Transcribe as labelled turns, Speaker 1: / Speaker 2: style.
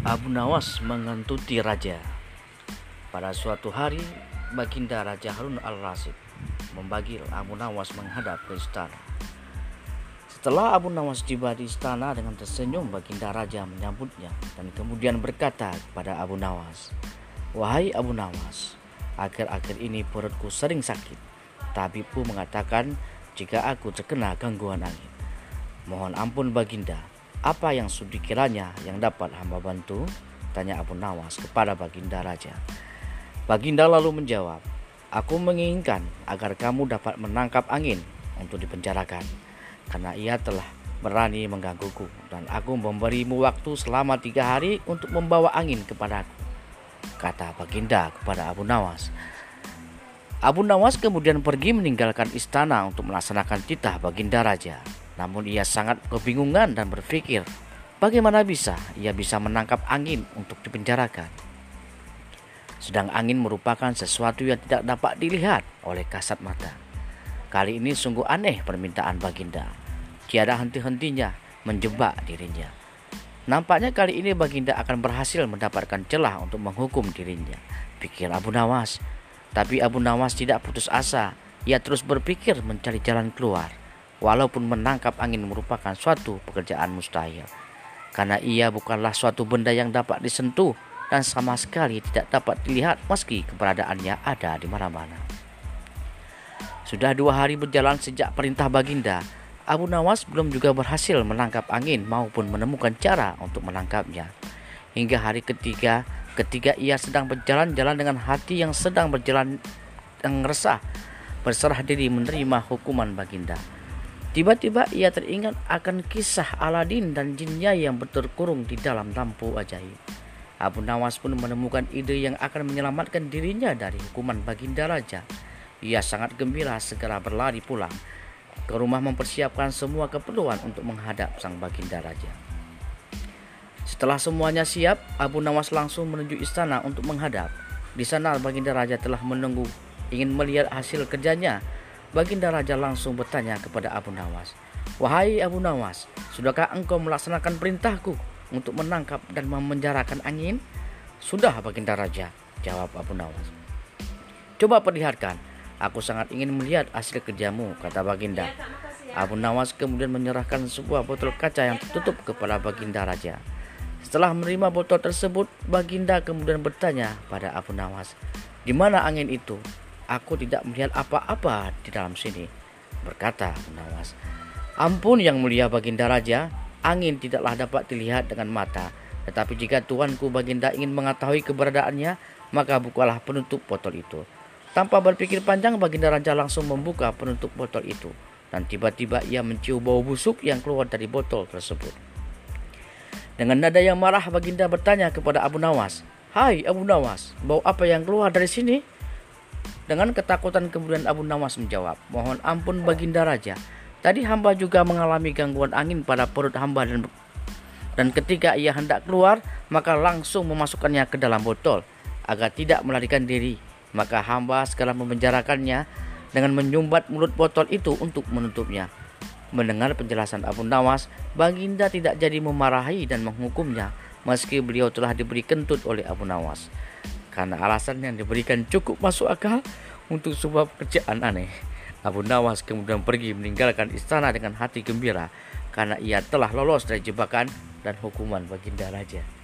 Speaker 1: Abu Nawas mengentuti raja. Pada suatu hari, Baginda Raja Harun al-Rasyid membagi Abu Nawas menghadap ke istana. Setelah Abu Nawas tiba di istana dengan tersenyum, Baginda Raja menyambutnya dan kemudian berkata kepada Abu Nawas, "Wahai Abu Nawas, akhir-akhir ini perutku sering sakit. Tabibku mengatakan jika aku terkena gangguan angin. Mohon ampun Baginda, apa yang sudi kiranya yang dapat hamba bantu? Tanya Abu Nawas kepada Baginda Raja. Baginda lalu menjawab, Aku menginginkan agar kamu dapat menangkap angin untuk dipenjarakan, karena ia telah berani menggangguku, dan aku memberimu waktu selama tiga hari untuk membawa angin kepadaku. Kata Baginda kepada Abu Nawas. Abu Nawas kemudian pergi meninggalkan istana untuk melaksanakan titah Baginda Raja. Namun ia sangat kebingungan dan berpikir, bagaimana bisa ia bisa menangkap angin untuk dipenjarakan. Sedang angin merupakan sesuatu yang tidak dapat dilihat oleh kasat mata. Kali ini sungguh aneh permintaan Baginda. Tiada henti-hentinya menjebak dirinya. Nampaknya kali ini Baginda akan berhasil mendapatkan celah untuk menghukum dirinya, pikir Abu Nawas. Tapi Abu Nawas tidak putus asa. Ia terus berpikir mencari jalan keluar walaupun menangkap angin merupakan suatu pekerjaan mustahil. Karena ia bukanlah suatu benda yang dapat disentuh dan sama sekali tidak dapat dilihat meski keberadaannya ada di mana-mana. Sudah dua hari berjalan sejak perintah Baginda, Abu Nawas belum juga berhasil menangkap angin maupun menemukan cara untuk menangkapnya. Hingga hari ketiga, ketika ia sedang berjalan-jalan dengan hati yang sedang berjalan yang resah, berserah diri menerima hukuman Baginda. Tiba-tiba ia teringat akan kisah Aladin dan jinnya yang terkurung di dalam lampu ajaib. Abu Nawas pun menemukan ide yang akan menyelamatkan dirinya dari hukuman Baginda Raja. Ia sangat gembira segera berlari pulang ke rumah mempersiapkan semua keperluan untuk menghadap sang Baginda Raja. Setelah semuanya siap, Abu Nawas langsung menuju istana untuk menghadap. Di sana Baginda Raja telah menunggu ingin melihat hasil kerjanya Baginda Raja langsung bertanya kepada Abu Nawas, Wahai Abu Nawas, sudahkah engkau melaksanakan perintahku untuk menangkap dan memenjarakan angin? Sudah Baginda Raja, jawab Abu Nawas. Coba perlihatkan, aku sangat ingin melihat hasil kerjamu, kata Baginda. Abu Nawas kemudian menyerahkan sebuah botol kaca yang tertutup kepada Baginda Raja. Setelah menerima botol tersebut, Baginda kemudian bertanya pada Abu Nawas, "Di mana angin itu?" Aku tidak melihat apa-apa di dalam sini, berkata Nawas. Ampun yang mulia Baginda Raja, angin tidaklah dapat dilihat dengan mata. Tetapi jika tuanku Baginda ingin mengetahui keberadaannya, maka bukalah penutup botol itu. Tanpa berpikir panjang, Baginda Raja langsung membuka penutup botol itu. Dan tiba-tiba ia mencium bau busuk yang keluar dari botol tersebut. Dengan nada yang marah, Baginda bertanya kepada Abu Nawas, Hai Abu Nawas, bau apa yang keluar dari sini? Dengan ketakutan kemudian Abu Nawas menjawab, Mohon ampun baginda raja. Tadi hamba juga mengalami gangguan angin pada perut hamba dan dan ketika ia hendak keluar, maka langsung memasukkannya ke dalam botol agar tidak melarikan diri. Maka hamba segera memenjarakannya dengan menyumbat mulut botol itu untuk menutupnya. Mendengar penjelasan Abu Nawas, Baginda tidak jadi memarahi dan menghukumnya meski beliau telah diberi kentut oleh Abu Nawas karena alasan yang diberikan cukup masuk akal untuk sebuah pekerjaan aneh. Abu Nawas kemudian pergi meninggalkan istana dengan hati gembira karena ia telah lolos dari jebakan dan hukuman baginda raja.